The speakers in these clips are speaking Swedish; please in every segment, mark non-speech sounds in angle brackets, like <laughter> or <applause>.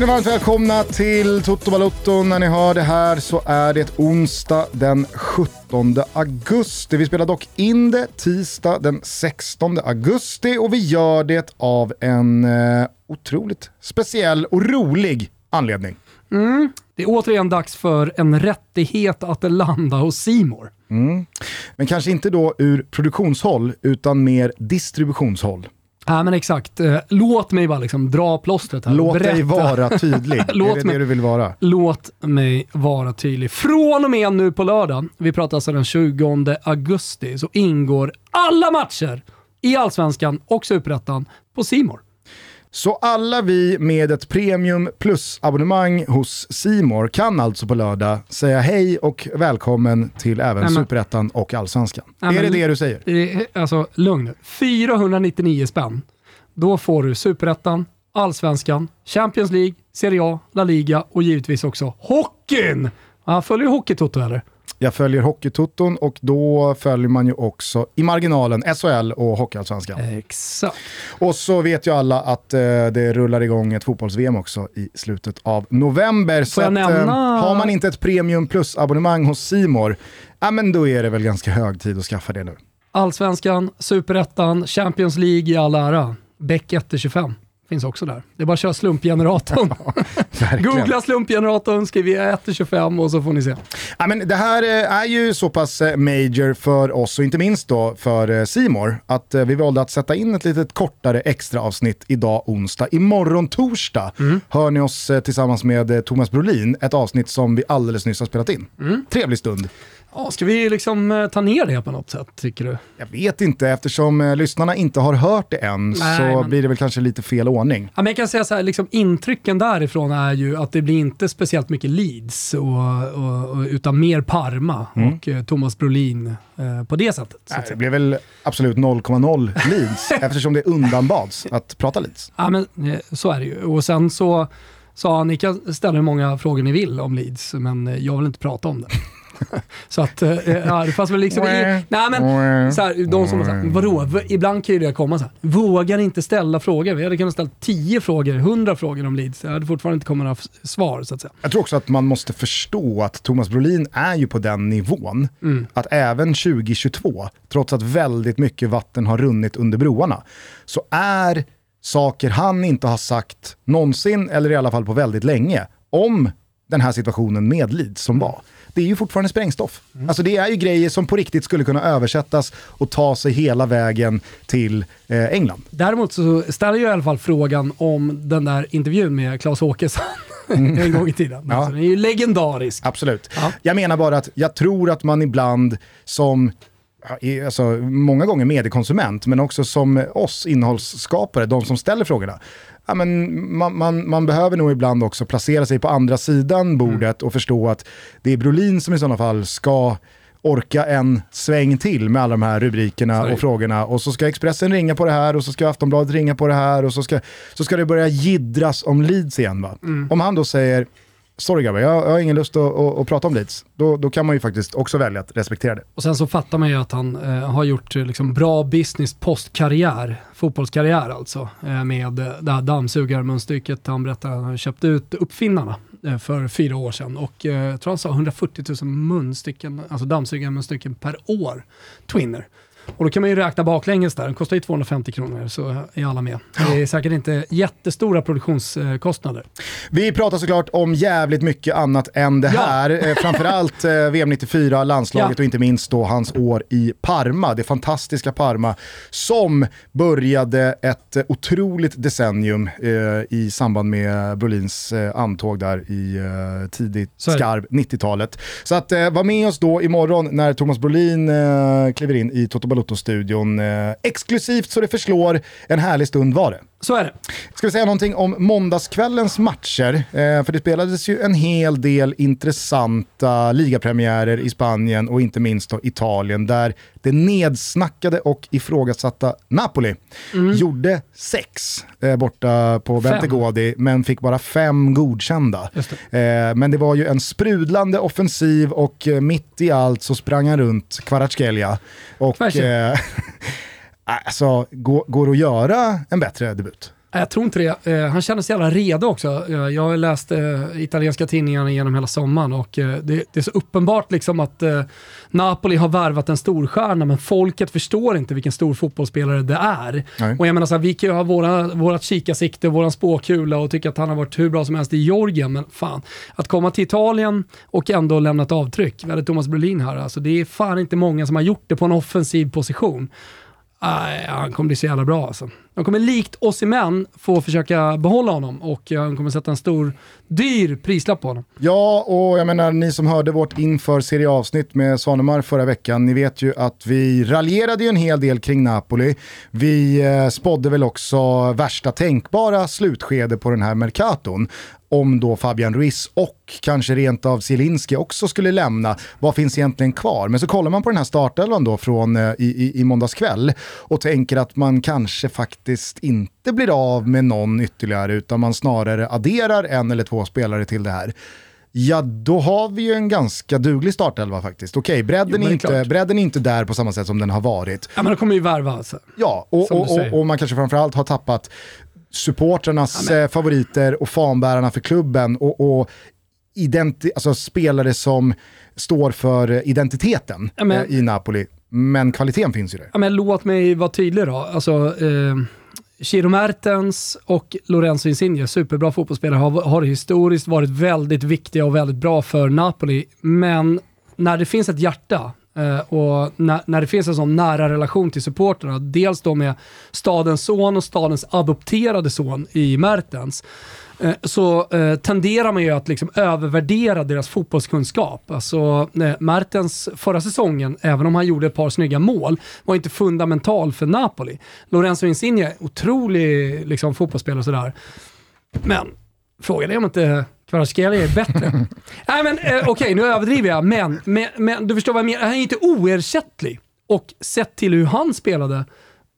Känner varmt välkomna till Toto Balotto. När ni hör det här så är det onsdag den 17 augusti. Vi spelar dock in det tisdag den 16 augusti och vi gör det av en eh, otroligt speciell och rolig anledning. Mm. Det är återigen dags för en rättighet att landa hos Simor. Mm. Men kanske inte då ur produktionshåll utan mer distributionshåll. Ja men exakt. Eh, låt mig bara liksom dra plåstret här. Låt Berätta. dig vara tydlig. <laughs> låt är det mig, det du vill vara? Låt mig vara tydlig. Från och med nu på lördag, vi pratar alltså den 20 augusti, så ingår alla matcher i Allsvenskan och Superettan på Simor. Så alla vi med ett Premium Plus-abonnemang hos Simor kan alltså på lördag säga hej och välkommen till även Superettan och Allsvenskan. Nej, är det det du säger? Alltså lugn nu. 499 spänn. Då får du Superettan, Allsvenskan, Champions League, Serie A, La Liga och givetvis också hockeyn! Ja, följer du Hockeytoto eller? Jag följer Hockeytoton och då följer man ju också i marginalen SHL och Hockeyallsvenskan. Exakt. Och så vet ju alla att eh, det rullar igång ett fotbolls-VM också i slutet av november. Får så att, eh, har man inte ett Premium Plus-abonnemang hos Simor, ja men då är det väl ganska hög tid att skaffa det nu. Allsvenskan, Superettan, Champions League i all ära. Beck 1-25 finns också där. Det är bara att köra slumpgeneratorn. <laughs> Googla slumpgeneratorn, skriv 1-25 och så får ni se. Ja, men det här eh, är ju så pass eh, major för oss och inte minst då för eh, Simor att vi valde att sätta in ett litet kortare extra avsnitt idag onsdag. Imorgon torsdag mm. hör ni oss tillsammans med Thomas Brolin, ett avsnitt som vi alldeles nyss har spelat in. Mm. Trevlig stund. Ja, ska vi liksom eh, ta ner det på något sätt, tycker du? Jag vet inte, eftersom eh, lyssnarna inte har hört det än Nej, så men... blir det väl kanske lite fel ordning. Ja, men jag kan säga så här, liksom, intrycken därifrån är ju att det blir inte speciellt mycket Leeds, och, och, och utan mer Parma mm. och eh, Thomas Brolin eh, på det sättet. Nej, det blev väl absolut 0,0 Leeds, <laughs> eftersom det undanbads att prata Leeds. Ja, men eh, så är det ju. Och sen så sa han, ni kan ställa hur många frågor ni vill om Leeds, men jag vill inte prata om det. <laughs> så att, eh, ja, det fanns väl liksom... i, nej men, så här, de som sa, vadå, ibland kan ju det komma så här, vågar inte ställa frågor. Vi hade kunnat ställa 10 frågor, 100 frågor om Leeds. Jag hade fortfarande inte kommit några svar så att säga. Jag tror också att man måste förstå att Thomas Brolin är ju på den nivån, mm. att även 2022, trots att väldigt mycket vatten har runnit under broarna, så är saker han inte har sagt någonsin, eller i alla fall på väldigt länge, om den här situationen med Leeds som var det är ju fortfarande sprängstoff. Mm. Alltså det är ju grejer som på riktigt skulle kunna översättas och ta sig hela vägen till eh, England. Däremot så ställer jag i alla fall frågan om den där intervjun med Claes Åkesson mm. <laughs> en gång i tiden. Ja. Alltså, den är ju legendarisk. Absolut. Ja. Jag menar bara att jag tror att man ibland som alltså, många gånger mediekonsument, men också som oss innehållsskapare, de som ställer frågorna, ja, men man, man, man, behöver nog ibland också placera sig på andra sidan bordet mm. och förstå att det är Brolin som i sådana fall ska orka en sväng till med alla de här rubrikerna Sorry. och frågorna. Och så ska Expressen ringa på det här och så ska Aftonbladet ringa på det här och så ska, så ska det börja gidras om Leeds igen. Va? Mm. Om han då säger sorry grabbar, jag, jag har ingen lust att, att, att, prata om Leeds. Då, då kan man ju faktiskt också välja att respektera det. Och sen så fattar man ju att han eh, har gjort eh, liksom, bra business postkarriär, fotbollskarriär alltså, eh, med eh, det här dammsugarmunstycket. Han berättar att han köpte ut uppfinnarna eh, för fyra år sedan och eh, jag tror han sa 140 000 munstycken, alltså dammsugarmunstycken per år, Twinner. Och då kan man ju räkna baklänges där, den kostar ju 250 kronor så är alla med. Det är säkert inte jättestora produktionskostnader. Vi pratar såklart om jävligt mycket annat än det här. Ja. Eh, framförallt eh, VM 94, landslaget ja. och inte minst då hans år i Parma, det fantastiska Parma som började ett otroligt decennium eh, i samband med Brolins antåg där i tidigt skarv 90-talet. Så att var med oss då imorgon när Thomas Brolin kliver in i Toto Balotto-studion. Eh, exklusivt så det förslår, en härlig stund var det. Så är det. Ska vi säga någonting om måndagskvällens matcher? Eh, för det spelades ju en hel del intressanta ligapremiärer i Spanien och inte minst då Italien där det nedsnackade och ifrågasatta Napoli mm. gjorde sex eh, borta på Bentegodi men fick bara fem godkända. Det. Eh, men det var ju en sprudlande offensiv och eh, mitt i allt så sprang han runt Kvaratskhelia. Och, <laughs> alltså, går, går det att göra en bättre debut? Jag tror inte det. Eh, han känner sig jävla redo också. Eh, jag har läst eh, italienska tidningar genom hela sommaren och det, det, är så uppenbart liksom att Napoli har värvat en storstjärna men folket förstår inte vilken stor fotbollsspelare det är. Nej. Och jag menar så här, vi kan ju ha våra, vårat kikarsikte, våran spåkula och tycka att han har varit hur bra som helst i Georgien, men fan. Att komma till Italien och ändå lämna ett avtryck. Vi hade Thomas Brolin här, alltså det är fan inte många som har gjort det på en offensiv position. Nej, han kommer bli så jävla bra alltså. De kommer likt oss i män få försöka behålla honom och eh, de kommer sätta en stor, dyr prislapp på honom. Ja, och jag menar ni som hörde vårt inför serieavsnitt med Svanemar förra veckan, ni vet ju att vi raljerade ju en hel del kring Napoli. Vi eh, spådde väl också värsta tänkbara slutskede på den här Mercaton om då Fabian Ruiz och kanske rent av Zielinski också skulle lämna, vad finns egentligen kvar? Men så kollar man på den här startelvan då från eh, i, i, i måndags kväll och tänker att man kanske faktiskt inte blir av med någon ytterligare utan man snarare adderar en eller två spelare till det här. Ja, då har vi ju en ganska duglig startelva faktiskt. Okej, bredden, jo, är inte, bredden är inte där på samma sätt som den har varit. Ja, men de kommer ju värva alltså. Ja, och, och, och, och, man kanske framförallt har tappat supporternas ja, favoriter och fanbärarna för klubben och, och identi alltså spelare som står för identiteten ja, men, i Napoli. Men kvaliteten finns ju där. Ja, men låt mig vara tydlig då. Alltså, eh, Chiro Mertens och Lorenzo Insigne, superbra fotbollsspelare, har, har historiskt varit väldigt viktiga och väldigt bra för Napoli. Men när det finns ett hjärta Eh, och när, när, det finns en sån nära relation till supporterna, dels då med stadens son och stadens adopterade son i Mertens, eh, så eh, tenderar man ju att liksom övervärdera deras fotbollskunskap. Alltså, Mertens förra säsongen, även om han gjorde ett par snygga mål, var inte fundamental för Napoli. Lorenzo Insigne, otrolig liksom, fotbollsspelare och sådär. Men frågan är om inte Kvaratskhelia är bättre. <laughs> Nej men eh, okej, okay, nu överdriver jag, men, men, men, du förstår vad jag menar. Han är inte oersättlig. Och sett till hur han spelade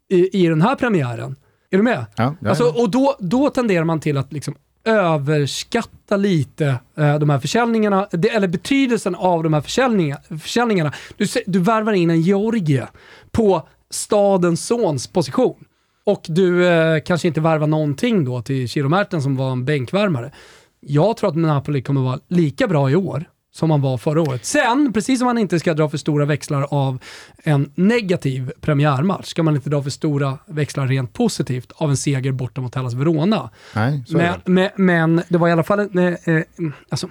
i, i den här premiären, är du med? Ja, alltså, och då, då tenderar man till att liksom överskatta lite eh, de här försäljningarna, det, eller betydelsen av de här försäljningarna. försäljningarna. Du, du värvar in en Georgie på stadens sons position. Och du eh, kanske inte värvar någonting då till Chiromärten som var en bänkvärmare. Jag tror att Napoli kommer vara lika bra i år som man var förra året. Sen, precis som man inte ska dra för stora växlar av en negativ premiärmatch, ska man inte dra för stora växlar rent positivt av en seger borta mot Hellas Verona. Nej, så men, men, men, det var i alla fall en, eh, eh, alltså,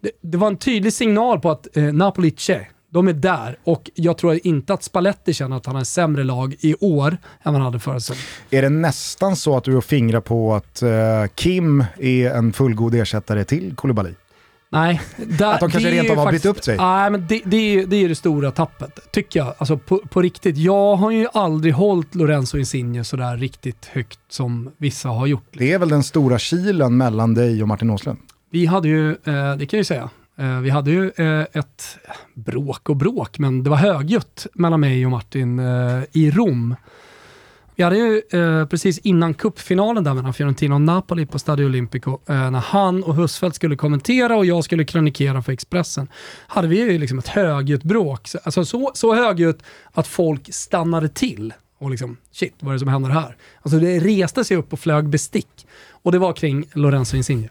det, det, var en tydlig signal på att eh, Napoli c'è. De är där och jag tror inte att Spalletti känner att han har en sämre lag i år än han hade förra säsongen. Är det nästan så att du har fingrar på att uh, Kim är en fullgod ersättare till Koulibaly? Nej. Där, att de kanske rent av har bytt upp sig? Nej, men det, det, är, det är det stora tappet, tycker jag. Alltså på, på, riktigt. Jag har ju aldrig hållit Lorenzo Insigne sådär riktigt högt som vissa har gjort. Det är väl den stora kilen mellan dig och Martin Åslund? Vi hade ju, eh, det kan jag ju säga, Eh, Eh, vi hade ju eh, ett bråk och bråk, men det var högljutt mellan mig och Martin eh, i Rom. Vi hade ju precis innan cupfinalen där mellan Fiorentina och Napoli på Stadio Olimpico, när han och Husfeldt skulle kommentera och jag skulle krönikera för Expressen, hade vi ju liksom ett högljutt bråk. Alltså så, så högljutt att folk stannade till och liksom, shit, vad är det som händer här? Alltså det reste sig upp och flög bestick. Och det var kring Lorenzo Insigne.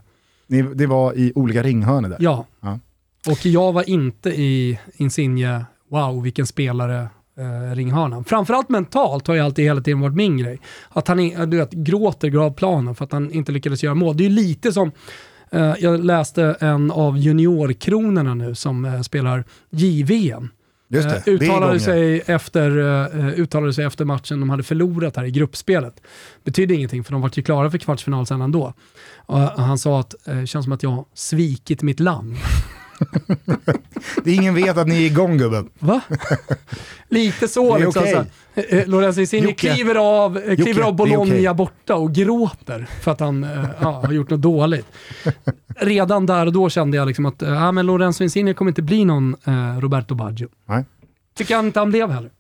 Ni, det var i olika ringhörnor där? Ja. ja. Och jag var inte i Insigne, wow vilken spelare, eh, ringhörnan. Framförallt mentalt har ju alltid hela tiden varit min grej. Att han du vet, gråter av planen för att han inte lyckades göra mål. Det är ju lite som, eh, jag läste en av juniorkronorna nu som eh, spelar JVM. Just det, uh, uttalade, sig efter, uh, uttalade sig efter matchen de hade förlorat här i gruppspelet. Betydde ingenting för de var ju klara för kvartsfinal sen ändå. Uh, han sa att det känns som att jag svikit mitt land. <laughs> det är ingen vet att ni är igång gubben. Va? Lite så <laughs> liksom. Okay. Så, Lorenzo Insigne kliver av, kliver av Bologna okay. borta och gråter för att han ja, har gjort något dåligt. Redan där och då kände jag liksom att ja, men Lorenzo Insigne kommer inte bli någon eh, Roberto Baggio. Nej. Tycker jag inte han blev heller.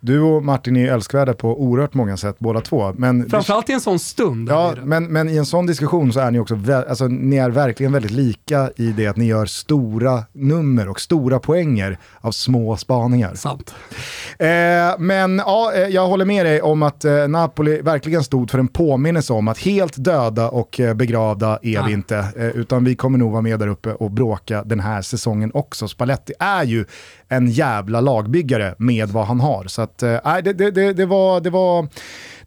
Du och Martin är ju älskvärda på oerhört många sätt båda två. Men Framförallt i en sån stund. Ja, men, men i en sån diskussion så är ni också, vä- alltså, ni är verkligen väldigt lika i det att ni gör stora nummer och stora poänger av små spaningar. Sant. Eh, men ja, eh, jag håller med dig om att eh, Napoli verkligen stod för en påminnelse om att helt döda och eh, begravda är vi inte. Eh, utan vi kommer nog vara med där uppe och bråka den här säsongen också. Spalletti är ju en jävla lagbyggare med vad han har. Så att, nej, det, det, det, var, det, var,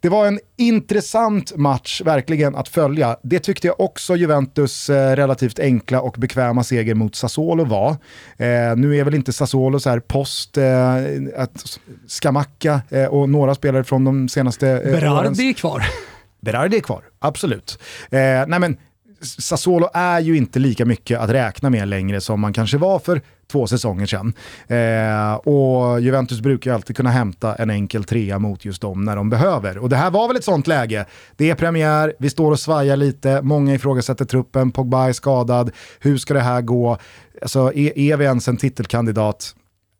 det var en intressant match verkligen att följa. Det tyckte jag också Juventus eh, relativt enkla och bekväma seger mot Sassuolo var. Eh, nu är väl inte Sassuolo så här post, eh, att Scamacca eh, och några spelare från de senaste eh, Berardi är kvar. Berardi är kvar, absolut. Eh, nej men, Sassuolo är ju inte lika mycket att räkna med längre som man kanske var för två säsonger sedan. Eh, och Juventus brukar ju alltid kunna hämta en enkel trea mot just dem när de behöver. Och det här var väl ett sånt läge. Det är premiär, vi står och svajar lite, många ifrågasätter truppen, Pogba är skadad, hur ska det här gå? Alltså, är, är vi ens en titelkandidat?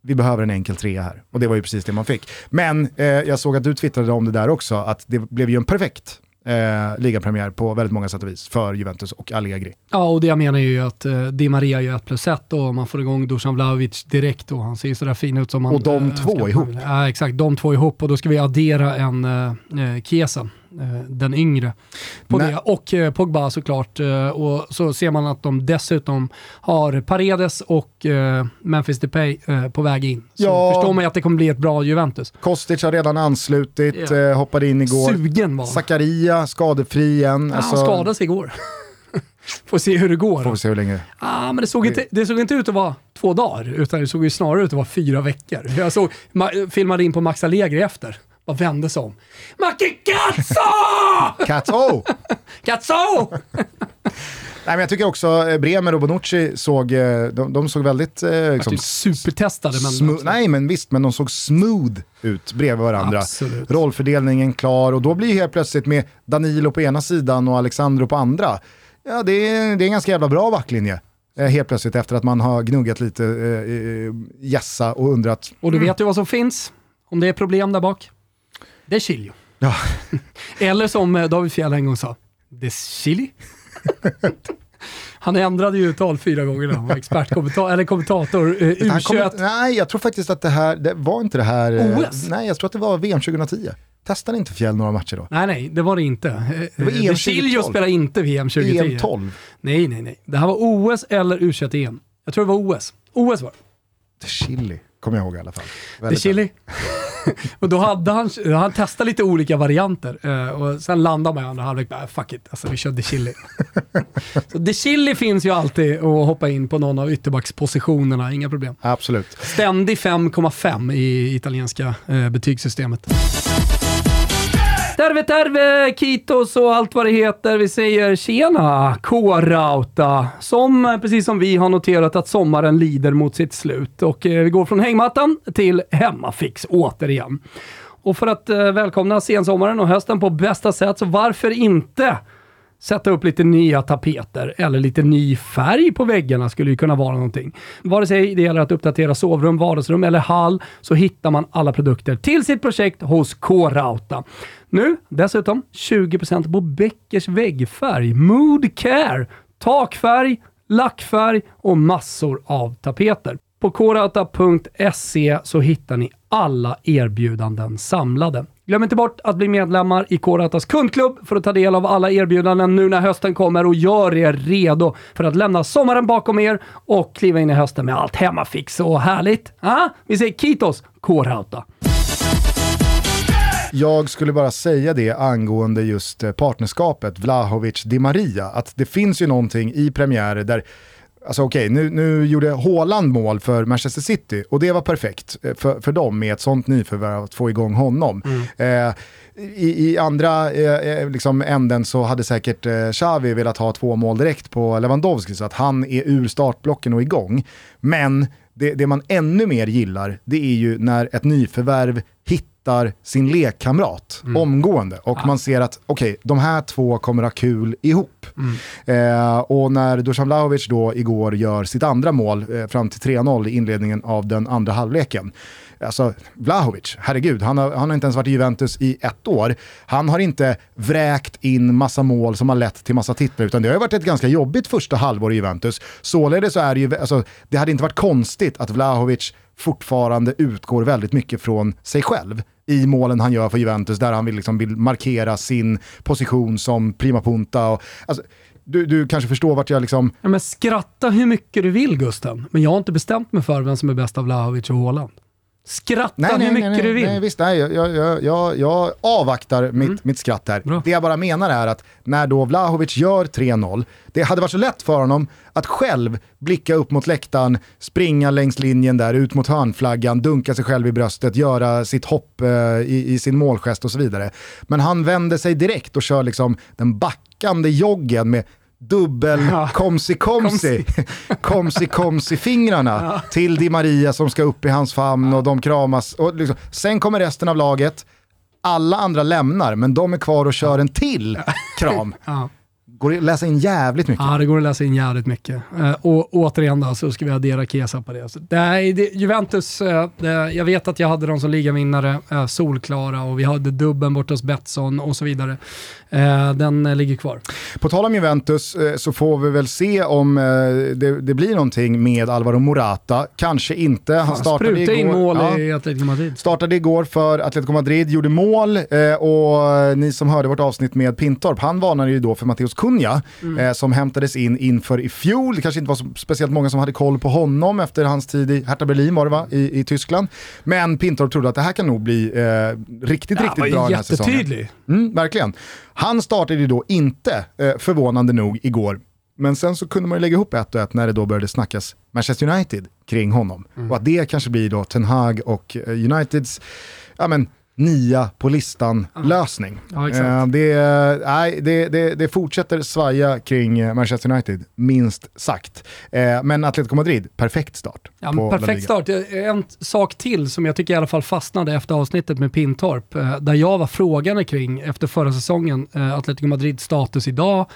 vi behöver en enkel trea här. Och det var ju precis det man fick. Men eh, jag såg att du twittrade om det där också, att det blev ju en perfekt eh, ligapremiär på väldigt många sätt och vis för Juventus och Allegri. Ja, och det jag menar är ju att eh, Di Maria gör 1 plus 1 och man får igång Dusan Vlahovic direkt och han ser ju sådär fin ut som man Och de eh, två ihop. Ja, exakt. De två ihop och då ska vi addera en eh, Chiesa, eh, den yngre, på Nej. det. Och eh, Pogba såklart. Eh, och så ser man att de dessutom har Paredes och eh, Memphis Depay eh, på väg in. Så Ja. förstår man ju att det kommer bli ett bra Juventus. Kostic har redan anslutit, eh, hoppade in igår. Sugen var. Zakaria skadefri igen. Ja, Alltså, han skadade sig igår. <laughs> Får se hur det går. Får se hur länge. Ah, men det såg, inte, det såg inte ut att vara två dagar, utan det såg ju snarare ut att vara fyra veckor. Jag såg, ma- filmade in på Max Allegri efter. Bara vände sig om. Macke Cazzo! Cats, oh! Cazzo! Nej, men jag tycker också eh, Bremer och Bonucci såg, eh, de, de såg väldigt... Eh, liksom, Typ supertestade men... Nej men visst, men de såg smooth ut bredvid varandra. Absolut. Rollfördelningen klar och då blir helt plötsligt med Danilo på ena sidan och Alexandro på andra. Ja, det är, det är en ganska jävla bra backlinje. Eh, helt plötsligt efter att man har gnuggat lite eh, eh, gässa och undrat. Och du vet ju vad som finns, om det är problem där bak. Det är Chilio. Ja, <laughs> Eller som eh, David Fjell en gång sa, det är Chili. <laughs> Han ändrade ju uttal fyra gånger när han var expertkommentator, eller kommentator, eh, kommer- U21. nej, jag tror faktiskt att det här, det var inte det här... eh, OS? Nej, jag tror att det var VM 2010. Testade inte Fjäll några matcher då? Nej, nej, det var det inte. Det var Eh, EM Chilio 2012. spelar inte VM 2010. EM 12. Nej, nej, nej. Det här var OS eller U21-EM. Jag tror det var OS. OS var det. Chili, kommer jag ihåg i alla fall. Väldigt chili. <laughs> och då hade han, han testat lite olika varianter eh, och sen landade man i andra halvlek bara, fuck it, alltså vi kör de chili. <laughs> så de chili finns ju alltid att hoppa in på någon av ytterbackspositionerna, inga problem. Absolut. Ständig 5,5 i italienska eh, betygssystemet. Terve terve, Kitos och allt vad det heter. Vi säger tjena, K-Rauta. Som, eh, precis som vi, har noterat att sommaren lider mot sitt slut. Och eh, vi går från hängmattan till hemmafix återigen. Och för att eh, välkomna sensommaren och hösten på bästa sätt, så varför inte sätta upp lite nya tapeter eller lite ny färg på väggarna skulle ju kunna vara någonting. Vare sig det gäller att uppdatera sovrum, vardagsrum eller hall så hittar man alla produkter till sitt projekt hos K-Rauta. Nu dessutom 20% på Beckers väggfärg, Mood Care, takfärg, lackfärg och massor av tapeter. På korauta.se så hittar ni alla erbjudanden samlade. Glöm inte bort att bli medlemmar i Korautas kundklubb för att ta del av alla erbjudanden nu när hösten kommer och gör er redo för att lämna sommaren bakom er och kliva in i hösten med allt hemmafix och härligt. Ah, vi säger Kitos Korauta. Jag skulle bara säga det angående just eh, partnerskapet Vlahovic-Di Maria, att det finns ju någonting i premiärer där Alltså okej, nu, nu gjorde Haaland mål för Manchester City och det var perfekt eh, för, för dem med ett sånt nyförvärv att få igång honom. Eh, i, I andra eh, eh, liksom änden så hade säkert eh, Xavi velat ha två mål direkt på Lewandowski så att han är ur startblocken och igång. Men det, det man ännu mer gillar, det är ju när ett nyförvärv hittar sin lekkamrat Mm. omgående och man ser att okej, de här två kommer ha kul ihop. Mm. Eh, och när Dusan Vlahovic då igår gör sitt andra mål eh, fram till 3-0 i inledningen av den andra halvleken. Alltså Vlahovic, herregud, han har, han har inte ens varit i Juventus i ett år. Han har inte vräkt in massa mål som har lett till massa titlar, utan det har ju varit ett ganska jobbigt första halvår i Juventus. Således så är det ju, alltså, det hade inte varit konstigt att Vlahovic fortfarande utgår väldigt mycket från sig själv i målen han gör för Juventus, där han vill, liksom, vill markera sin position som prima punta. Och, alltså, du, du kanske förstår vart jag liksom... Ja, men skratta hur mycket du vill Gusten, men jag har inte bestämt mig för vem som är bäst av Lahovic och Haaland. Skratta hur mycket nej, du vill. Nej, visst, nej, jag, jag, jag, jag avvaktar mitt, mitt skratt här. Mm. Bra. Det jag bara menar är att när då Vlahovic gör 3-0, det hade varit så lätt för honom att själv blicka upp mot läktaren, springa längs linjen där, ut mot hörnflaggan, dunka sig själv i bröstet, göra sitt hopp eh, i, i sin målgest och så vidare. Men han vänder sig direkt och kör liksom den backande joggen med dubbel Ja. komsi komsi, komsi <laughs> komsi fingrarna till Di Maria som ska upp i hans famn och de kramas. Och liksom, sen kommer resten av laget, alla andra lämnar men de är kvar och kör en till kram. <laughs> Ja. Går det att läsa in jävligt mycket. Ja, det går att läsa in jävligt mycket. Eh, och återigen då, så ska vi addera Kesa på det. Så det Juventus, eh, det, jag vet att jag hade dem som ligavinnare, eh, solklara, och vi hade dubben bort hos Betsson och så vidare. Eh, den eh, ligger kvar. På tal om Juventus eh, så får vi väl se om det, det blir någonting med Alvaro Morata. Kanske inte. Han startade Spruta in igår. mål Ja. i Atletico Madrid. Startade igår för Atletico Madrid, gjorde mål och ni som hörde vårt avsnitt med Pintorp, han varnade ju då för Matteus Cunha eh, som hämtades in inför i fjol. Det kanske inte var så speciellt många som hade koll på honom efter hans tid i Hertha Berlin var det va, i, i Tyskland. Men Pintorp trodde att det här kan nog bli eh, riktigt, Ja, riktigt var bra den här säsongen. jättetydlig. Mm, verkligen. Han startade ju då inte, eh, förvånande nog, igår. Men sen så kunde man ju lägga ihop ett och ett när det då började snackas Manchester United kring honom. Mm. Och att det kanske blir då Ten Hag och eh, Uniteds, ja men, nia på listan-lösning. Ja. Eh, det, nej, det, det, det fortsätter svaja kring eh, Manchester United, minst sagt. Eh, men Atletico Madrid, perfekt start. Ja, perfekt start. Eh, En sak till som jag tycker i alla fall fastnade efter avsnittet med Pintorp, eh, där jag var frågande kring efter förra säsongen, eh, Atletico Madrids status idag,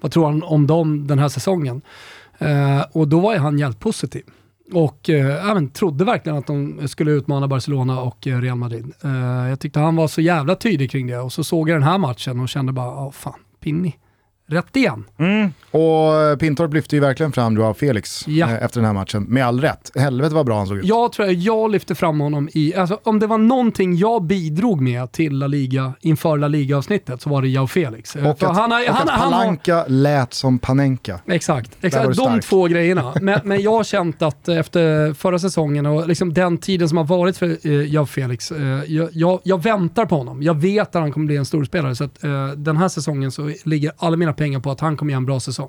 vad tror han om dem den här säsongen? Och då var ju han jävligt positiv. Och eh, trodde verkligen att de skulle utmana Barcelona och eh, Real Madrid. Eh, jag tyckte han var så jävla tydlig kring det och så såg jag den här matchen och kände bara, ja fan, Pinni. Rätt igen. Mm. Och eh, Pintorp lyfte ju verkligen fram Joao Felix Ja. eh, efter den här matchen, med all rätt. Helvete vad bra han såg ut. Jag tror att jag lyfte fram honom i, alltså om det var någonting jag bidrog med till La Liga inför La Liga-avsnittet så var det Jao Felix. Eh, Och att, han har- och han- att han Palanka lät som Panenka. Exakt, exakt. du de två grejerna. Men, men jag har känt att efter förra säsongen och liksom den tiden som har varit för eh, Jao Felix, eh, jag, jag, jag väntar på honom. Jag vet att han kommer bli en stor spelare så att, eh, den här säsongen så ligger alla mina pengar på att han kommer göra en bra säsong.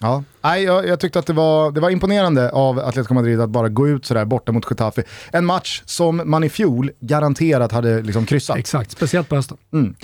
Ja. Nej, jag, jag tyckte att det var, det var imponerande av Atletico Madrid att bara gå ut sådär borta mot Getafe. En match som man i fjol garanterat hade liksom kryssat. Exakt, speciellt på hösten. Mm.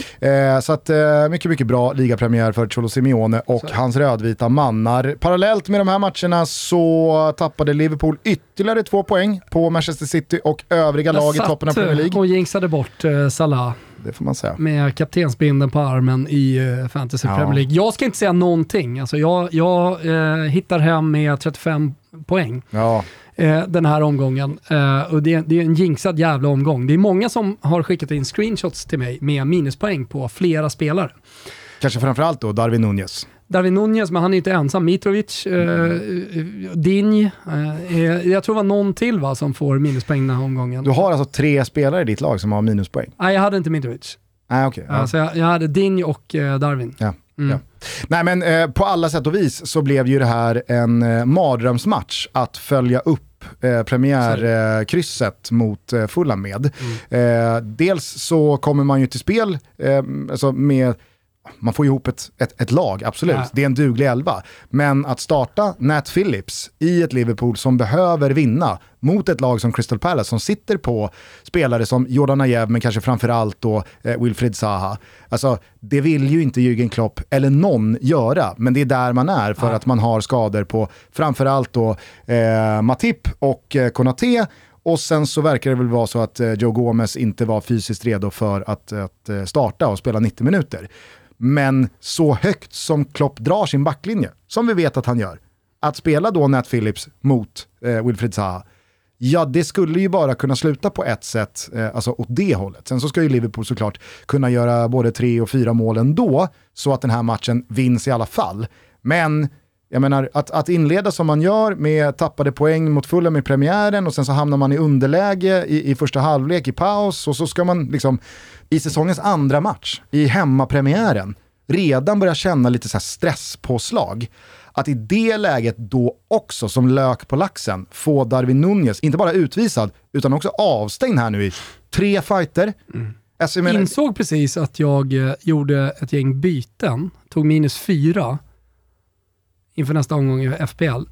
Eh, så att, eh, mycket, mycket bra ligapremiär för Cholo Simeone och Så. hans rödvita mannar. Parallellt med de här matcherna så tappade Liverpool ytterligare två poäng på Manchester City och övriga lag i Jag toppen av Premier eh, League. och jinxade bort eh, Salah. Det får man säga. med kaptensbindeln på armen i uh, Fantasy Ja. Premier League. Jag ska inte säga någonting. Alltså jag jag eh, hittar hem med 35 poäng Ja, eh, den här omgången. Eh, och det, det är en jinxad jävla omgång. Det är många som har skickat in screenshots till mig med minuspoäng på flera spelare. kanske framförallt då Darwin Nunez. Darwin Nunez, men han är inte ensam. Mitrovic, eh, Dinj, eh, jag tror det var någon till va, som får minuspoäng den här omgången. Du har alltså tre spelare i ditt lag som har minuspoäng? Nej, jag hade inte Mitrovic. Nej, okej. ja. Alltså jag, jag hade Dinj och eh, Darwin. Ja, Mm. ja. Nej men eh, på alla sätt och vis så blev ju det här en eh, mardrömsmatch att följa upp eh, premiärkrysset mot eh, Fulham med. Mm. Eh, dels så kommer man ju till spel eh, alltså med man får ihop ett, ett, ett lag, absolut. Ja. Det är en duglig elva. Men att starta Nat Phillips i ett Liverpool som behöver vinna mot ett lag som Crystal Palace som sitter på spelare som Jordan Ayew men kanske framförallt då eh, Wilfried Zaha. Alltså det vill ju inte Jürgen Klopp eller någon göra, men det är där man är för Ja. att man har skador på framförallt då eh, Matip och eh, Konaté Och sen så verkar det väl vara så att eh, Joe Gomez inte var fysiskt redo för att, att eh, starta och spela 90 minuter. Men så högt som Klopp drar sin backlinje, som vi vet att han gör, att spela då Nat Phillips mot eh, Wilfried Zaha, ja det skulle ju bara kunna sluta på ett sätt, eh, alltså åt det hållet. Sen så ska ju Liverpool såklart kunna göra både tre och fyra mål ändå, så att den här matchen vinns i alla fall. Men jag menar, att, att inleda som man gör med tappade poäng mot Fulham i premiären och sen så hamnar man i underläge i, i första halvlek i paus och så ska man liksom i säsongens andra match, i hemmapremiären, redan börja känna lite så här stresspåslag. Att i det läget då också som lök på laxen få Darwin Nunez, inte bara utvisad, utan också avstängd här nu i tre fighter. Mm. Alltså, jag menar, Insåg precis att jag eh, gjorde ett gäng byten, tog minus fyra inför nästa omgång i FPL.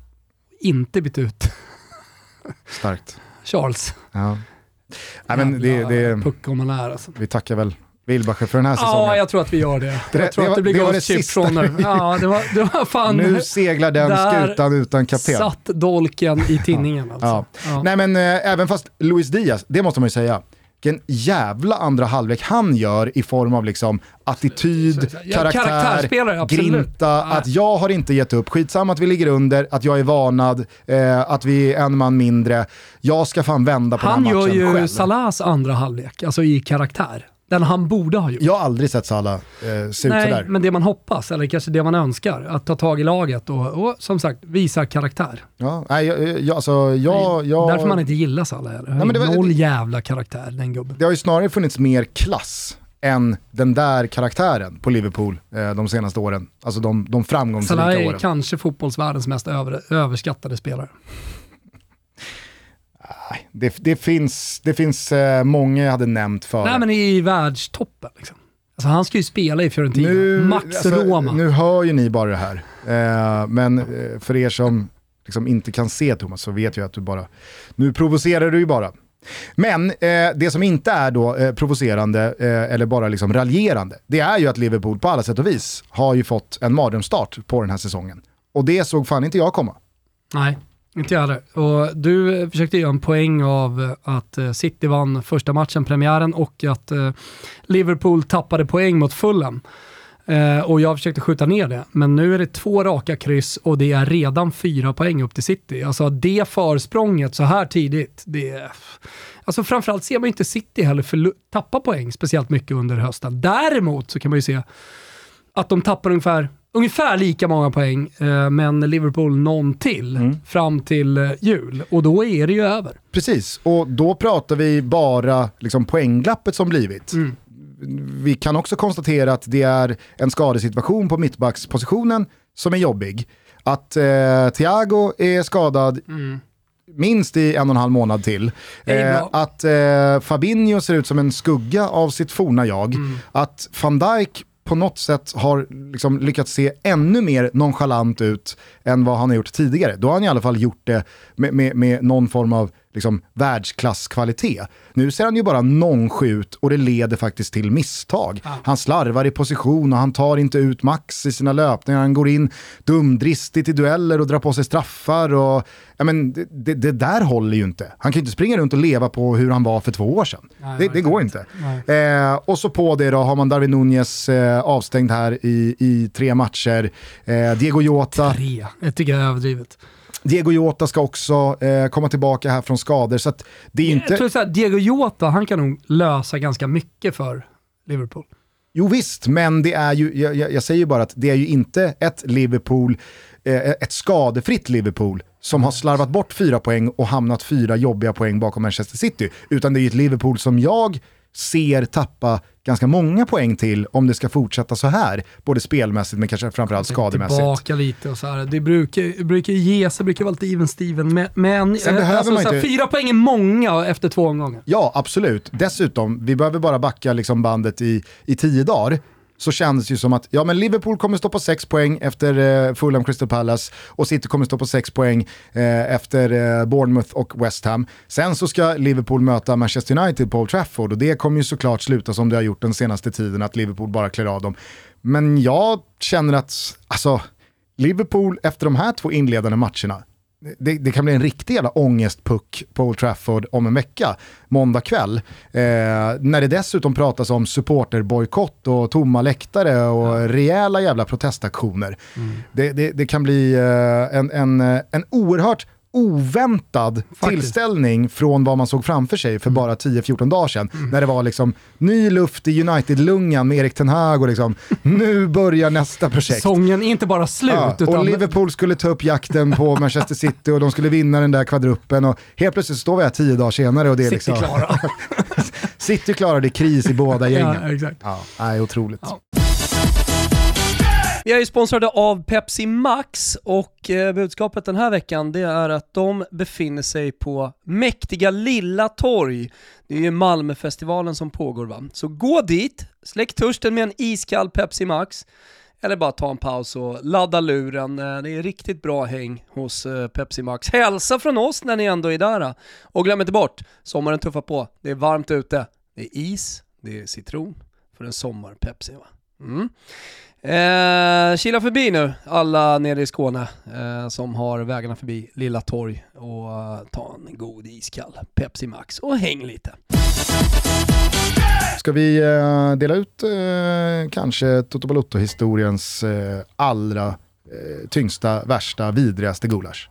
Inte bytt ut Starkt. Charles. Ja. Nej, men det, det, puck om man är alltså. Vi tackar väl Wilbacher för den här säsongen. Ja, jag tror att vi gör det. det jag tror det, att det blir Ghost Chip från nu. Ja, det var, det var fan... Nu seglar den skutan utan kapten. satt dolken i tinningen alltså. Ja. Ja. Nej men äh, även fast Luis Diaz, det måste man ju säga, vilken jävla andra halvlek han gör i form av liksom attityd, karaktär, grinta, att jag har inte gett upp, skitsamma att vi ligger under, att jag är varnad, eh, att vi är en man mindre. Jag ska fan vända på han den här matchen själv. Han gör ju Salahs andra halvlek, alltså i karaktär. Den han borde ha gjort. Jag har aldrig sett Salah eh, se Nej, ut sådär. men det man hoppas, eller kanske det man önskar, att ta tag i laget och, och som sagt visa karaktär. Ja, nej, jag, jag, alltså, jag, jag... Därför man inte gillar Salah heller. Nej, men det var, Noll jävla karaktär, den gubben. Det har ju snarare funnits mer klass än den där karaktären på Liverpool eh, de senaste åren. Alltså de, de framgångsrika åren. Salah är kanske fotbollsvärldens mest över, överskattade spelare det, det, finns, det finns eh, många jag hade nämnt för. Nej men i världstoppen liksom. Alltså han ska ju spela i Fiorentina. Nu, Max alltså, Roma. Nu hör ju ni bara det här. Eh, men eh, för er som liksom inte kan se Thomas så vet jag att du bara, nu provocerar du ju bara. Men eh, det som inte är då eh, provocerande eh, eller bara liksom raljerande, det är ju att Liverpool på alla sätt och vis har ju fått en mardrömsstart på den här säsongen. Och det såg fan inte jag komma. Nej. Inte jag heller. Och du eh, försökte göra en poäng av eh, att eh, City vann första matchen, premiären, och att Liverpool tappade poäng mot Fulham. Och jag försökte skjuta ner det, men nu är det två raka kryss och det är redan fyra poäng upp till City. Alltså det försprånget så här tidigt, det är... Alltså framförallt ser man inte City heller för tappa poäng speciellt mycket under hösten. Däremot så kan man ju se att de tappar ungefär ungefär lika många poäng, eh, men Liverpool någon till mm. fram till eh, jul. Och då är det ju över. Precis, och då pratar vi bara liksom, poängglappet som blivit. Mm. Vi kan också konstatera att det är en skadesituation på mittbackspositionen som är jobbig. Att eh, Thiago är skadad mm minst i en och en halv månad till. Eh, att eh, Fabinho ser ut som en skugga av sitt forna jag. Mm. Att van Dijk på något sätt har liksom lyckats se ännu mer nonchalant ut än vad han har gjort tidigare. Då har han i alla fall gjort det med, med, med någon form av liksom, världsklasskvalitet. Nu ser han ju bara nonchut och det leder faktiskt till misstag. Ah. Han slarvar i position och han tar inte ut max i sina löpningar. Han går in dumdristigt i dueller och drar på sig straffar. Och, ja, men, det, det där håller ju inte. Han kan ju inte springa runt och leva på hur han var för två år sedan. Nej, det, det går inte. Eh, och så på det då har man Darwin Nunez eh, avstängd här i, i tre matcher. Eh, Diego Jota. Tre, jag tycker jag är överdrivet. Diego Jota ska också eh, komma tillbaka här från skador. Så det är inte... Jag tror att Diego Jota, han kan nog lösa ganska mycket för Liverpool. Jo visst, men det är ju, jag, jag säger ju bara att det är ju inte ett Liverpool, eh, ett skadefritt Liverpool som har slarvat bort fyra poäng och hamnat fyra jobbiga poäng bakom Manchester City. Utan det är ju ett Liverpool som jag ser tappa ganska många poäng till om det ska fortsätta så här. Både spelmässigt men kanske framförallt skademässigt. Tillbaka lite och så här. Det brukar, brukar ge sig, brukar vara lite even Steven. Men, men Sen behöver alltså, man inte... fyra poäng är många efter två omgångar. Ja, absolut. Dessutom, vi behöver bara backa liksom bandet i, i tio dagar så kändes det ju som att ja, men Liverpool kommer stå på 6 poäng efter eh, Fulham Crystal Palace och City kommer stå på 6 poäng eh, efter eh, Bournemouth och West Ham. Sen så ska Liverpool möta Manchester United på Old Trafford och det kommer ju såklart sluta som det har gjort den senaste tiden, att Liverpool bara klär av dem. Men jag känner att, alltså, Liverpool efter de här två inledande matcherna, det, det, kan bli en riktig jävla ångestpuck på Old Trafford om en vecka, måndag kväll. Eh, när det dessutom pratas om supporterbojkott och tomma läktare och ja. rejäla jävla protestaktioner. Mm. Det, det, det, kan bli eh, en, en, en oerhört oväntad Faktiskt. tillställning från vad man såg framför sig för mm. bara 10-14 dagar sedan. Mm. När det var liksom ny luft i United-lungan med Erik Ten Hag och liksom, <laughs> nu börjar nästa projekt. Sången är inte bara slut. Ja, och utan... Liverpool skulle ta upp jakten på <laughs> Manchester City och de skulle vinna den där kvadruppen och helt plötsligt står vi här tio dagar senare och det är liksom... <laughs> City klara. City klara, det är kris i båda gängen. Ja, exakt. Ja, nej, otroligt. Ja. Vi är ju sponsrade av Pepsi Max och eh, budskapet den här veckan det är att de befinner sig på mäktiga Lilla Torg. Det är ju Malmöfestivalen som pågår va. Så gå dit, släck törsten med en iskall Pepsi Max eller bara ta en paus och ladda luren. Eh, det är riktigt bra häng hos eh, Pepsi Max. Hälsa från oss när ni ändå är där. Eh. Och glöm inte bort, sommaren tuffar på. Det är varmt ute. Det är is, det är citron för en sommar-Pepsi va. Mm. Eh, kila förbi nu, alla nere i Skåne eh, som har vägarna förbi Lilla Torg och uh, ta en god iskall Pepsi Max och häng lite. Ska vi eh, dela ut eh, kanske Toto Balotto-historiens eh, allra eh, tyngsta, värsta, vidrigaste gulasch?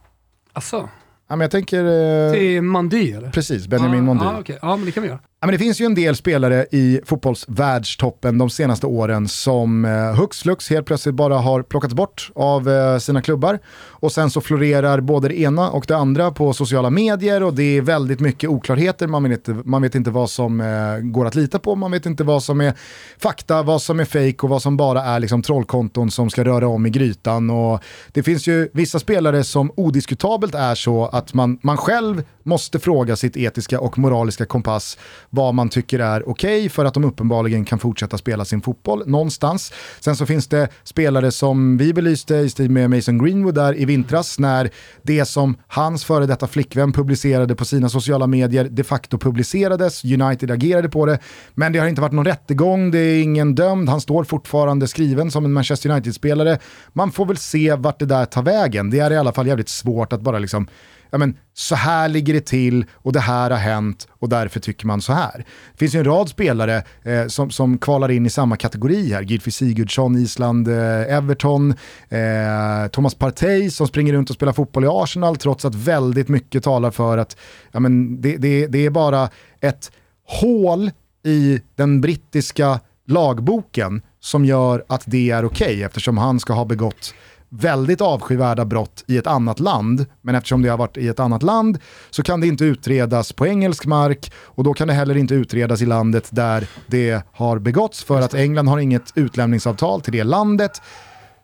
Asså? Ja, men jag tänker... Eh, Till Mandy eller? Precis, Benjamin ah, Mandy. Ah, okay. Ja, men det kan vi göra. Men det finns ju en del spelare i fotbollsvärldstoppen de senaste åren som eh, hux flux helt plötsligt bara har plockats bort av eh, sina klubbar. Och sen så florerar både det ena och det andra på sociala medier och det är väldigt mycket oklarheter. Man vet inte, man vet inte vad som eh, går att lita på, man vet inte vad som är fakta, vad som är fejk och vad som bara är liksom, trollkonton som ska röra om i grytan. Och det finns ju vissa spelare som odiskutabelt är så att man, man själv måste fråga sitt etiska och moraliska kompass vad man tycker är okej okay för att de uppenbarligen kan fortsätta spela sin fotboll någonstans. Sen så finns det spelare som vi belyste i stil med Mason Greenwood där i vintras när det som hans före detta flickvän publicerade på sina sociala medier de facto publicerades, United agerade på det, men det har inte varit någon rättegång, det är ingen dömd, han står fortfarande skriven som en Manchester United-spelare. Man får väl se vart det där tar vägen. Det är i alla fall jävligt svårt att bara liksom ja, men, så här ligger det till och det här har hänt och därför tycker man så här. Det finns ju en rad spelare eh, som, som kvalar in i samma kategori här. Gylfi Sigurdsson, Island, eh, Everton, eh, Thomas Partey som springer runt och spelar fotboll i Arsenal trots att väldigt mycket talar för att ja, men det, det, det är bara ett hål i den brittiska lagboken som gör att det är okej okay, eftersom han ska ha begått väldigt avskyvärda brott i ett annat land, men eftersom det har varit i ett annat land så kan det inte utredas på engelsk mark och då kan det heller inte utredas i landet där det har begåtts för att England har inget utlämningsavtal till det landet.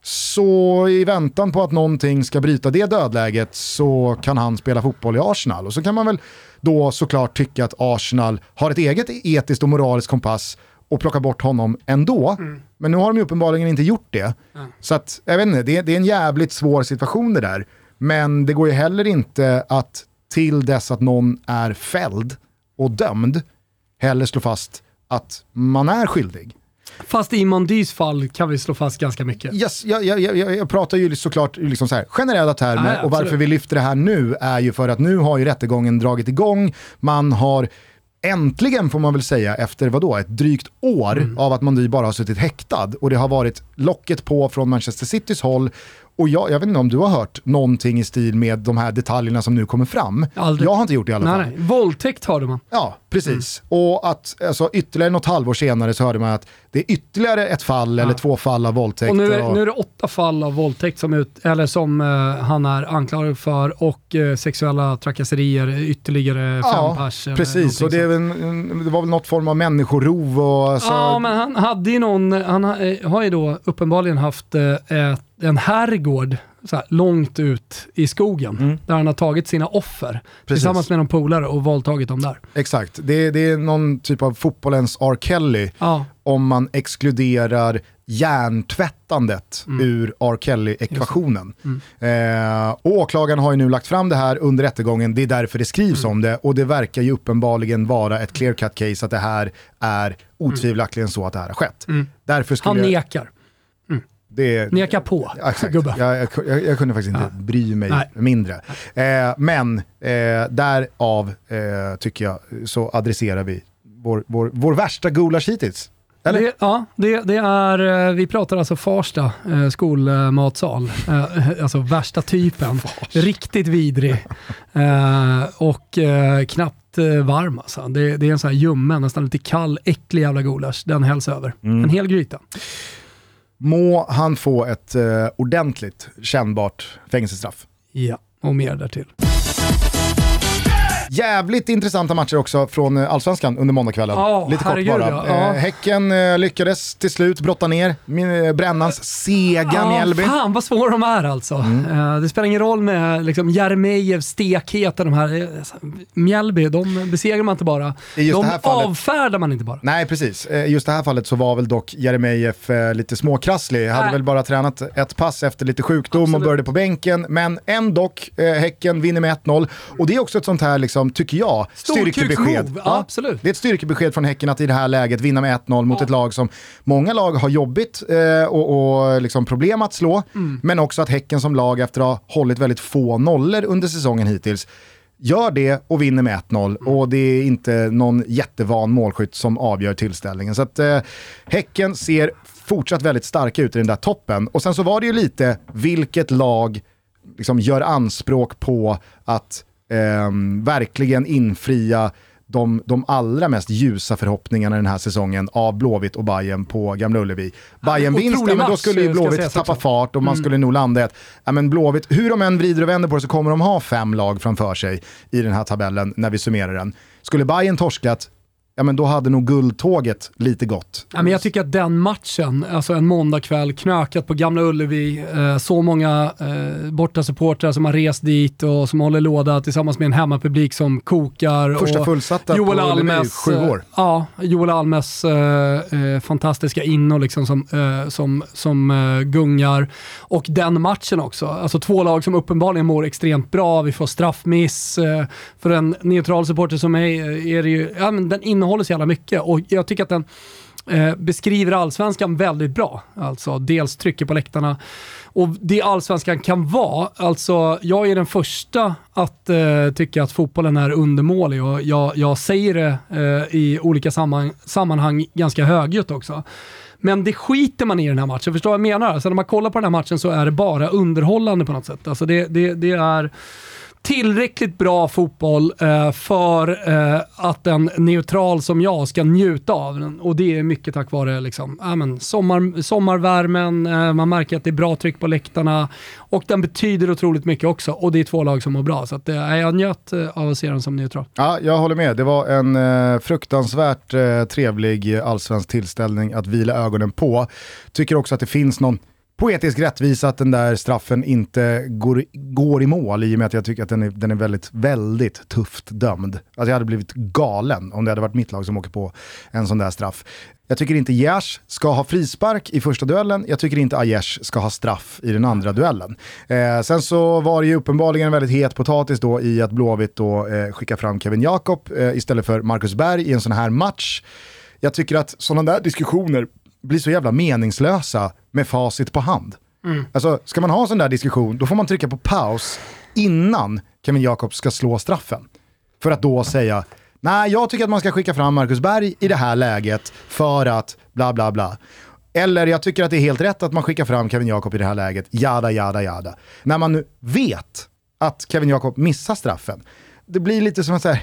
Så i väntan på att någonting ska bryta det dödläget så kan han spela fotboll i Arsenal. Och så kan man väl då såklart tycka att Arsenal har ett eget etiskt och moraliskt kompass och plocka bort honom ändå. Mm. Men nu har de ju uppenbarligen inte gjort det. Mm. Så att, jag vet inte, det, det är en jävligt svår situation det där. Men det går ju heller inte att till dess att någon är fälld och dömd heller slå fast att man är skyldig. Fast i Mondys fall kan vi slå fast ganska mycket. Yes, jag, jag, jag, jag pratar ju såklart liksom så här, generella termer ah, och varför vi lyfter det här nu är ju för att nu har ju rättegången dragit igång, man har äntligen får man väl säga efter vadå, ett drygt år mm. av att Mondy bara har suttit häktad och det har varit locket på från Manchester Citys håll och jag, jag vet inte om du har hört någonting i stil med de här detaljerna som nu kommer fram. Aldrig. Jag har inte gjort det i alla fall. Nej, nej. Våldtäkt hörde man. Ja, precis. Mm. Och att alltså, ytterligare något halvår senare så hörde man att det är ytterligare ett fall ja. eller två fall av våldtäkt. Och nu är, och... nu är det åtta fall av våldtäkt som, ut, eller som uh, han är anklagad för och uh, sexuella trakasserier ytterligare ja, fem pers. Precis, och det, en, det, var väl något form av människorov och... Alltså... Ja, men han hade ju någon, han har, har ju då uppenbarligen haft ett en herrgård så här, långt ut i skogen mm. där han har tagit sina offer Precis. tillsammans med någon polare och våldtagit dem där. Exakt, det, det är någon typ av fotbollens R. Kelly ja. om man exkluderar hjärntvättandet mm. ur R. Kelly-ekvationen. Mm. Eh, åklagaren har ju nu lagt fram det här under rättegången, det är därför det skrivs mm. om det och det verkar ju uppenbarligen vara ett clear cut case att det här är otvivelaktigt så att det här har skett. Mm. Därför Han nekar Det, Neka på, Exakt. gubbe. Jag, jag, jag, kunde faktiskt inte Ja. bry mig Nej. mindre. Eh, men eh, därav eh, tycker jag så adresserar vi vår, vår, vår värsta gulasch hittills. Eller? Det, ja, det, det är, eh, vi pratar alltså Farsta eh, skolmatsal. Eh, <laughs> alltså värsta typen. Riktigt vidrig. <laughs> Eh, och eh, knappt eh, varm alltså. Det, det är en sån här ljummen, nästan lite kall, äcklig jävla gulasch. Den hälls över. Mm. En hel gryta. Må han få ett eh, ordentligt kännbart fängelsestraff. Ja, och mer därtill. Jävligt intressanta matcher också från eh, Allsvenskan under måndagskvällen. Ja, Lite kort bara. ja. Eh, häcken eh, lyckades till slut brotta ner min- Brännans sega Ja, Mjällby. fan vad svåra de är alltså. Eh, det spelar ingen roll med liksom, Jeremejeff, stekheten, de här. Mjällby, de besegrar man inte bara. I de det här fallet- avfärdar man inte bara. Nej, precis. Eh, Just det här fallet så var väl dock Jeremejeff lite småkrasslig. Hade väl bara tränat ett pass efter lite sjukdom och Absolut. började på bänken. Men ändå, Häcken vinner med 1-0. Och det är också ett sånt här, liksom, tycker jag, styrkebesked. Storkuksmove, ja, absolut. Det är ett styrkebesked från Häcken att i det här läget vinna med 1-0 mot ett lag som många lag har jobbigt eh, och, och liksom problem att slå. Mm. Men också att Häcken som lag efter att ha hållit väldigt få nollor under säsongen hittills gör det och vinner med 1-0 och det är inte någon jättevan målskytt som avgör tillställningen. Så att eh, Häcken ser fortsatt väldigt starka ut i den där toppen. Och sen så var det ju lite vilket lag liksom gör anspråk på att ehm, verkligen infria de, de allra mest ljusa förhoppningarna den här säsongen av Blåvitt och Bayern på Gamla Ullevi. Bayern vinst, men då skulle ju Blåvitt tappa fart och man skulle nog landa i att ja, men Blåvitt, hur de än vrider och vänder på det så kommer de ha fem lag framför sig i den här tabellen när vi summerar den. Skulle Bayern torskat, ja men då hade nog guldtåget lite gått. Ja, men jag tycker att den matchen, alltså en måndagkväll, knökat på Gamla Ullevi, eh, så många eh, bortasupportrar som har rest dit och som håller låda tillsammans med en hemmapublik som kokar. Första och fullsatta Joel på Ullevi, Almes, sju eh, år. Ja, Joel Almes eh, eh, fantastiska inno liksom som, eh, som, som gungar. Och den matchen också. Alltså två lag som uppenbarligen mår extremt bra. Vi får straffmiss. För en neutral supporter som mig är det ju, ja, men den innehåller så jävla mycket. Och jag tycker att den eh, beskriver allsvenskan väldigt bra. Alltså dels trycker på läktarna. Och det allsvenskan kan vara, alltså jag är den första att eh, tycka att fotbollen är undermålig och jag, jag säger det eh, i olika sammanhang, sammanhang ganska högljutt också. Men det skiter man i den här matchen, förstår vad jag menar? Alltså när man kollar på den här matchen så är det bara underhållande på något sätt. Alltså det, det, det är tillräckligt bra fotboll eh, för eh, att en neutral som jag ska njuta av den. Och det är mycket tack vare liksom, äh, men sommar, sommarvärmen, eh, man märker att det är bra tryck på läktarna och den betyder otroligt mycket också. Och det är två lag som mår bra. Så att, eh, jag njöt eh, av att se den som neutral. Ja, jag håller med. Det var en eh, fruktansvärt eh, trevlig eh, allsvensk tillställning att vila ögonen på. Tycker också att det finns någon poetisk rättvisa att den där straffen inte går, går i mål i och med att jag tycker att den är, den är väldigt, väldigt tufft dömd. Alltså jag hade blivit galen om det hade varit mitt lag som åker på en sån där straff. Jag tycker inte Gers ska ha frispark i första duellen, jag tycker inte Aiesh ska ha straff i den andra duellen. Eh, sen så var det ju uppenbarligen en väldigt het potatis då i att Blåvitt då eh, skickar fram Kevin Jakob eh, istället för Marcus Berg i en sån här match. Jag tycker att sådana där diskussioner blir så jävla meningslösa med facit på hand. Alltså, ska man ha en sån där diskussion, då får man trycka på paus innan Kevin Jakobs ska slå straffen. För att då säga, nej jag tycker att man ska skicka fram Marcus Berg i det här läget för att bla bla bla. Eller jag tycker att det är helt rätt att man skickar fram Kevin Jakob i det här läget, jada jada jada. När man nu vet att Kevin Jakob missar straffen, det blir lite som att säga,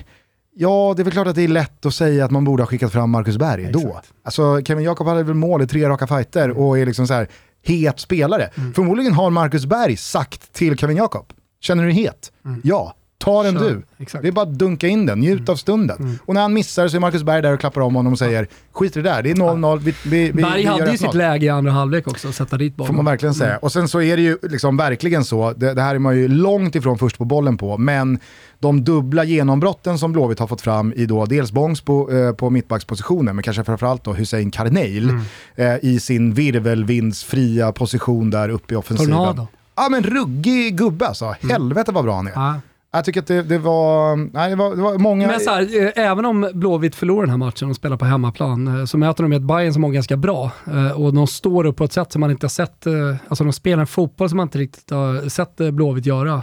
Ja, det är väl klart att det är lätt att säga att man borde ha skickat fram Marcus Berg då. Exakt. Alltså Kevin Jakob hade väl mål i tre raka fighter och är liksom så här het spelare. Förmodligen har Marcus Berg sagt till Kevin Jakob, känner du dig het? Ja, ta den Kör. du. Exakt. Det är bara att dunka in den, njut av stunden. Och när han missar så är Marcus Berg där och klappar om honom och säger, skit i det där, det är 0-0, vi, vi, vi, Berg vi hade ju 1-0." sitt läge i andra halvlek också, att sätta dit Får bollen. man verkligen säga. Och sen så är det ju liksom verkligen så, det, det här är man ju långt ifrån först på bollen på, men de dubbla genombrotten som Blåvitt har fått fram i då dels Bångs på, eh, på mittbackspositionen, men kanske framförallt då Hussein Karneil eh, i sin virvelvindsfria position där uppe i offensiven. Tornado. Ja men ruggig gubbe alltså, helvete vad bra han är. Ja. Jag tycker att det, det, var, nej, det, var, det var många... Men så här, eh, även om Blåvitt förlorar den här matchen och spelar på hemmaplan, eh, så möter de ett Bayern som är ganska bra. Eh, och de står upp på ett sätt som man inte har sett, alltså de spelar en fotboll som man inte riktigt har sett Blåvitt göra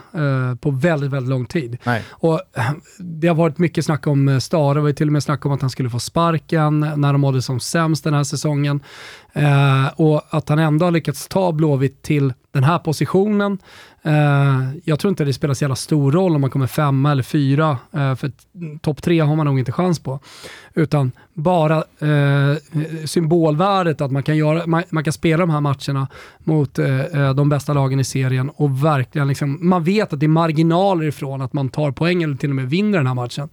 på väldigt, väldigt lång tid. Nej. Och det har varit mycket snack om Stare, det var till och med snack om att han skulle få sparken när de mådde som sämst den här säsongen. Eh, och att han ändå har lyckats ta Blåvitt till den här positionen. Eh, jag tror inte det spelar så jävla stor roll om man kommer femma eller fyra, eh, för topp tre har man nog inte chans på. Utan bara eh, symbolvärdet att man kan, göra, man, man kan spela de här matcherna mot eh, eh, de bästa lagen i serien och verkligen liksom, man vet att det är marginaler ifrån att man tar poäng eller till och med vinner den här matchen.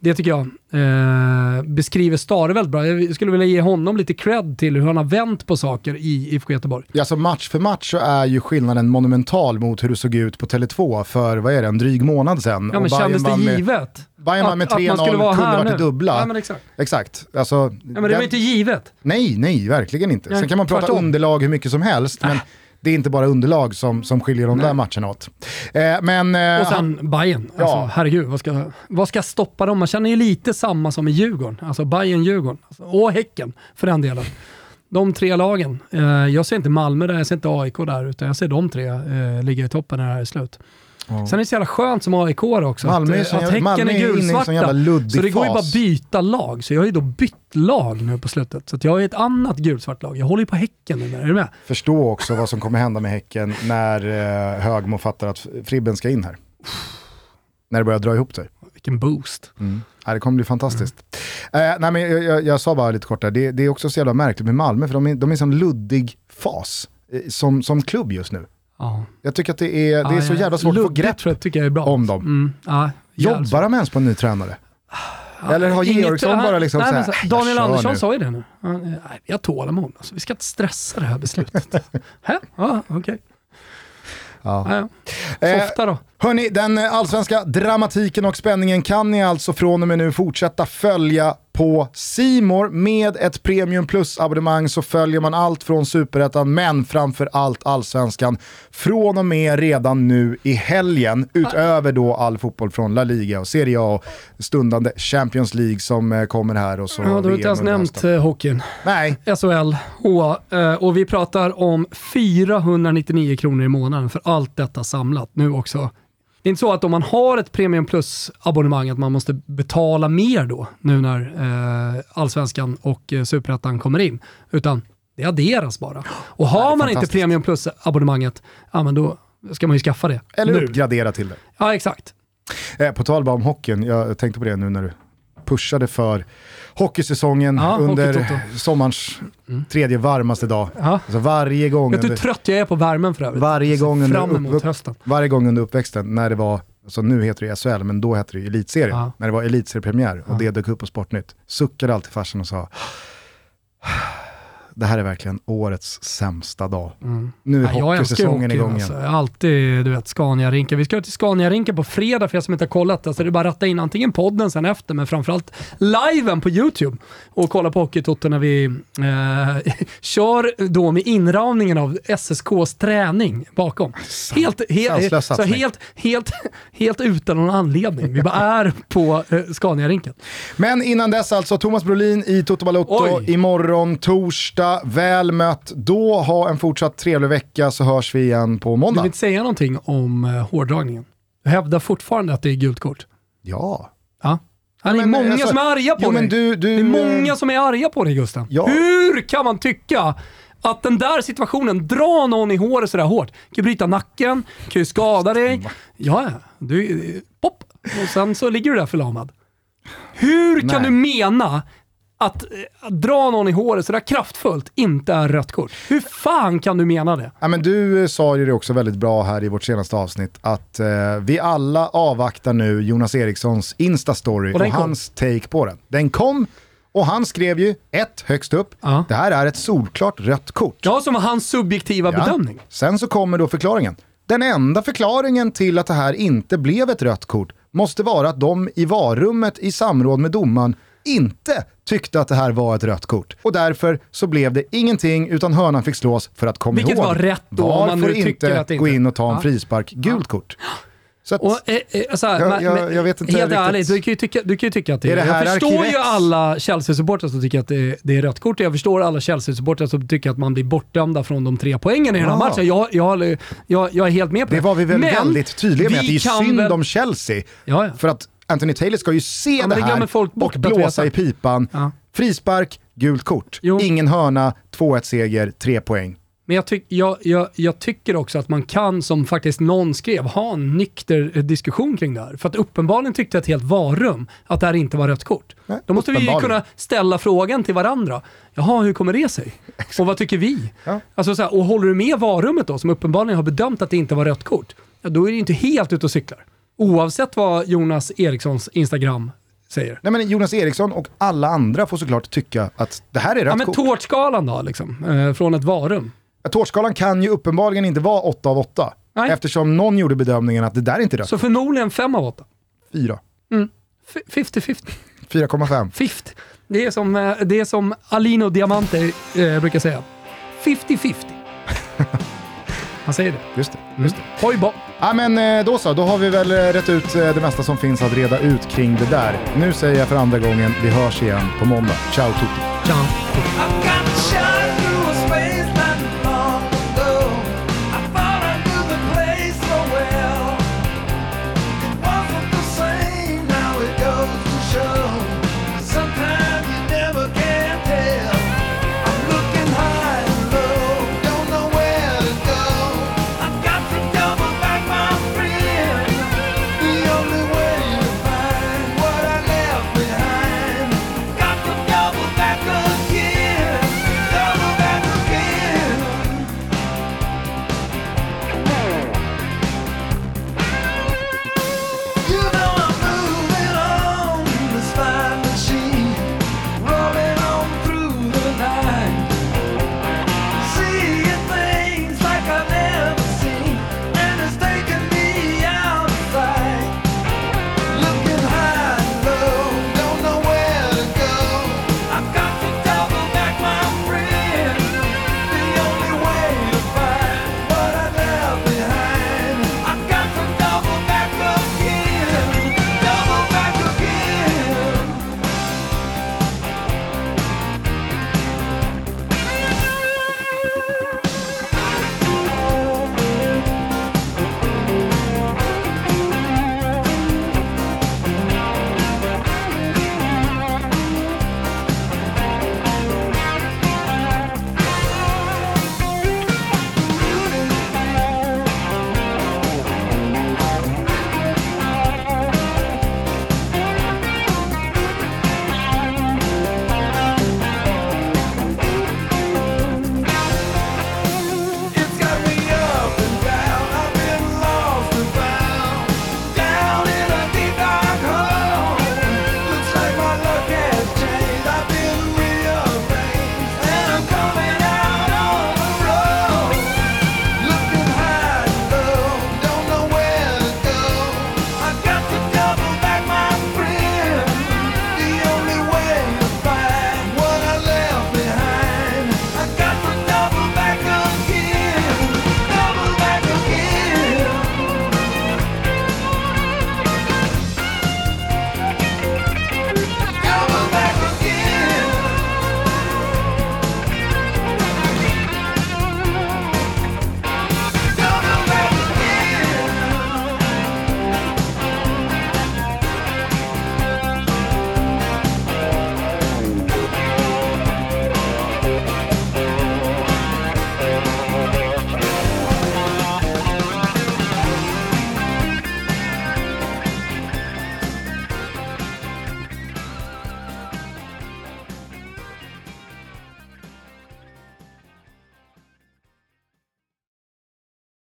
Det tycker jag eh, beskriver Stare väldigt bra. Jag skulle vilja ge honom lite cred till hur han har vänt på saker i IFK Göteborg. Ja, alltså match för match så är ju skillnaden monumental mot hur det såg ut på Tele2 för, vad är det, en dryg månad sedan. Ja, men kändes det givet? Bayern med Att- att man 3-0, skulle vara kunde varit dubbla. Ja, men exakt. Exakt. Alltså, Ja, men det var den- inte givet. Nej, nej, verkligen inte. Nej, Sen kan man prata tvärtom. underlag hur mycket som helst, men det är inte bara underlag som, som skiljer de där matcherna åt. Eh, men, eh, Och sen Bayern. Alltså, Ja. Herregud, vad ska, vad ska stoppa dem? Man känner ju lite samma som i Djurgården. Alltså Bayern-Djurgården. Alltså, och Häcken, för den delen. De tre lagen. Eh, jag ser inte Malmö där, jag ser inte AIK där, utan jag ser de tre eh, ligga i toppen när det här är slut. Sen är det så jävla skönt som AIK också, Malmö att, eh, att jävla- Häcken är gulsvarta. jävla luddig Så det går ju bara att byta lag, så jag har ju då bytt lag nu på slutet. Så att jag är ett annat gulsvart lag. Jag håller ju på Häcken nu, är du med? förstå också vad som kommer hända med Häcken när eh, Högmo fattar att Fribben ska in här. När det börjar dra ihop sig. Vilken boost. Mm. Ja, det kommer bli fantastiskt. Eh, nej, men jag, jag, jag sa bara lite kort där, det, det är också så jävla märkligt med Malmö för de är, de är i en luddig fas eh, som, som klubb just nu. Ja. Jag tycker att det är, det är så jävla svårt att få grepp. jag tycker jag är bra. om dem. Mm. Ja, Jobbar de ens på en ny tränare? Eller har Inget- Georgsson han- bara liksom nej, så men här, så- "Jag Daniel Andersson nu." sa ju det nu. Han, eh, Nej, vi har tålamod, alltså. vi ska inte stressa det här beslutet. <laughs> Hä? Ja, okej. Ja. Ja, ja. Eh, Softa då. Hörni, den eh, allsvenska dramatiken och spänningen kan ni alltså från och med nu fortsätta följa på Simor med ett Premium Plus-abonnemang så följer man allt från Superettan men framför allt allsvenskan från och med redan nu i helgen utöver då all fotboll från La Liga och Serie A och stundande Champions League som eh, kommer här och så Ja, du har inte ens nämnt eh, hockeyn. Nej, SHL, HA, eh, och vi pratar om 499 kronor i månaden för allt detta samlat nu också. Det är inte så att om man har ett Premium Plus-abonnemang att man måste betala mer då, nu när eh, Allsvenskan och eh, Superettan kommer in, utan det adderas bara. Och har man inte. Premium Plus-abonnemanget, ja men då ska man ju skaffa det. eller nu. uppgradera till det. Ja, exakt. Eh, på tal bara om hockeyn, jag tänkte på det nu när du pushade för hockeysäsongen Ja, under Hockeytoto. sommarens tredje varmaste dag. Ja. Alltså varje gång, Vet du hur trött jag är på värmen för övrigt? varje Så gång, under upp, hösten. varje gång under uppväxten när det var, alltså nu heter det SHL men då hette det ju elitserien, Ja. när det var elitseriepremiär och Ja. det dök upp på Sportnytt, suckade alltid farsan och sa det här är verkligen årets sämsta dag. Mm. Nu är Ja, jag hockeysäsongen hockey. igång Alltså. igen. Jag har alltid, du vet, Scania-rinken. Vi ska till Scania-rinken på fredag för er som inte har kollat. Alltså, det är bara att ratta in antingen podden sen efter, men framförallt liven på YouTube och kolla på Hockeytoto när vi eh, <laughs> kör då med inramningen av SSKs träning bakom. Helt, sanslös helt, så satsning. helt, helt, helt utan någon anledning. Vi bara är på eh, Scania-rinken. Men innan dess alltså, Thomas Brolin i Toto Balotto imorgon torsdag. Väl mött. Då ha en fortsatt trevlig vecka så hörs vi igen på Du måndag. vill inte säga någonting om eh, hårdragningen? Du hävdar fortfarande att det är gult kort? Ja. Ja. Ja, det är men, många alltså, som är arga på Jo dig. du, du... Det är många som är arga på dig Gusten. Ja. Hur kan man tycka att den där situationen, dra någon i håret sådär hårt, kan bryta nacken, kan ju skada dig. Ja. Du, pop. Och sen så ligger du där förlamad. Hur kan Nej. du mena att, eh, att dra någon i håret sådär kraftfullt inte är rött kort? Hur fan kan du mena det? Ja, men du eh, sa ju det också väldigt bra här i vårt senaste avsnitt att eh, vi alla avvaktar nu Jonas Erikssons Insta-story Och och, hans take på den. Den kom och han skrev ju ett högst upp, Ja. det här är ett solklart rött kort. Ja, som var hans subjektiva Ja. bedömning. Sen så kommer då förklaringen. Den enda förklaringen till att det här inte blev ett rött kort måste vara att de i varummet i samråd med domaren inte tyckte att det här var ett rött kort. Och därför så blev det ingenting utan hörnan fick slås för att komma Vilket ihåg. var rätt då, om VAR man nu inte att det gå inte- in och ta en Ja. frispark, gult kort. Så att, Och, eh, eh, Jag- vet inte Helt riktigt. ärligt, du kan, ju tycka, du kan ju tycka att det Är det här Jag förstår ju alla Chelsea-supportrar som tycker att det, det är rött kort. Jag förstår alla Chelsea-supportrar som tycker att man blir bortdömda från de tre poängen i den här Ja. matchen. Jag, jag, jag, är helt med på det. det var vi väl Men väldigt tydliga med, att det är synd väl- om Chelsea. Ja, ja. För att Anthony Taylor ska ju se men det det här folk och blåsa i pipan. Ja. Frispark, gult kort. Jo. Ingen hörna, 2-1 seger, 3 poäng. Men jag, tyck, jag, jag, jag tycker också att man kan, som faktiskt någon skrev, ha en nykter eh, diskussion kring det här. För att uppenbarligen tyckte ett helt varum att det här inte var rött kort. Nej, Då måste vi kunna ställa frågan till varandra. Jaha, hur kommer det sig? Och vad tycker vi? Ja. Alltså så här, och håller du med varummet då, som uppenbarligen har bedömt att det inte var rött kort, ja, då är det inte helt ute och cyklar. Oavsett vad Jonas Erikssons Instagram säger. Nej, men Jonas Eriksson och alla andra får såklart tycka att det här är Ja, rött men kort. tårtskalan då, liksom, eh, från ett varum. Tårtskalan kan ju uppenbarligen inte vara 8 av 8. Nej. Eftersom någon gjorde bedömningen att det där är inte rött. Så förmodligen 5 av 8. 4. F- 50-50. 4,5. 50. Det är som, eh, det är som Alino Diamante eh, brukar säga. 50-50. <laughs> Han säger det. Just det. Just det. Hoj bo. Ja men eh, då så, då har vi väl eh, rätt ut eh, det mesta som finns att reda ut kring det där. Nu säger jag för andra gången, vi hörs igen på måndag. Ciao tutti! Ciao.